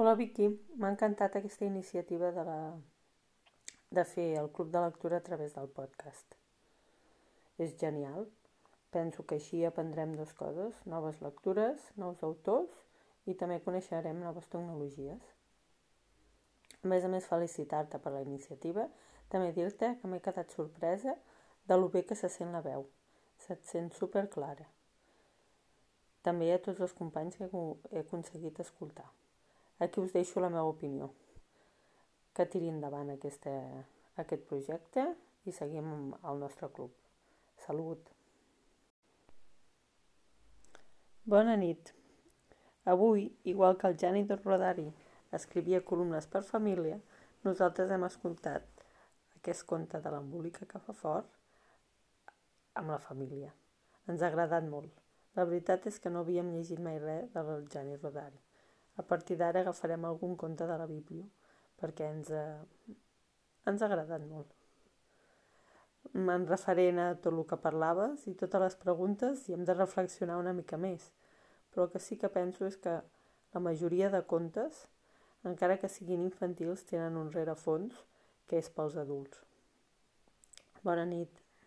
Hola Vicky, m'ha encantat aquesta iniciativa de, la... de fer el club de lectura a través del podcast. És genial. Penso que així aprendrem dues coses, noves lectures, nous autors i també coneixerem noves tecnologies. A més a més, felicitar-te per la iniciativa, també dir-te que m'he quedat sorpresa de lo bé que se sent la veu. Se't sent super clara. També a tots els companys que he aconseguit escoltar. Aquí us deixo la meva opinió. Que tiri endavant aquesta, aquest projecte i seguim al nostre club. Salut! Bona nit. Avui, igual que el Jani de Rodari escrivia columnes per família, nosaltres hem escoltat aquest conte de l'embolica que fa fort amb la família. Ens ha agradat molt. La veritat és que no havíem llegit mai res del Jani Rodari. A partir d'ara agafarem algun conte de la Bíblia perquè ens, ha, ens ha agradat molt. Me'n referent a tot el que parlaves i totes les preguntes i hem de reflexionar una mica més. Però el que sí que penso és que la majoria de contes, encara que siguin infantils, tenen un rerefons que és pels adults. Bona nit.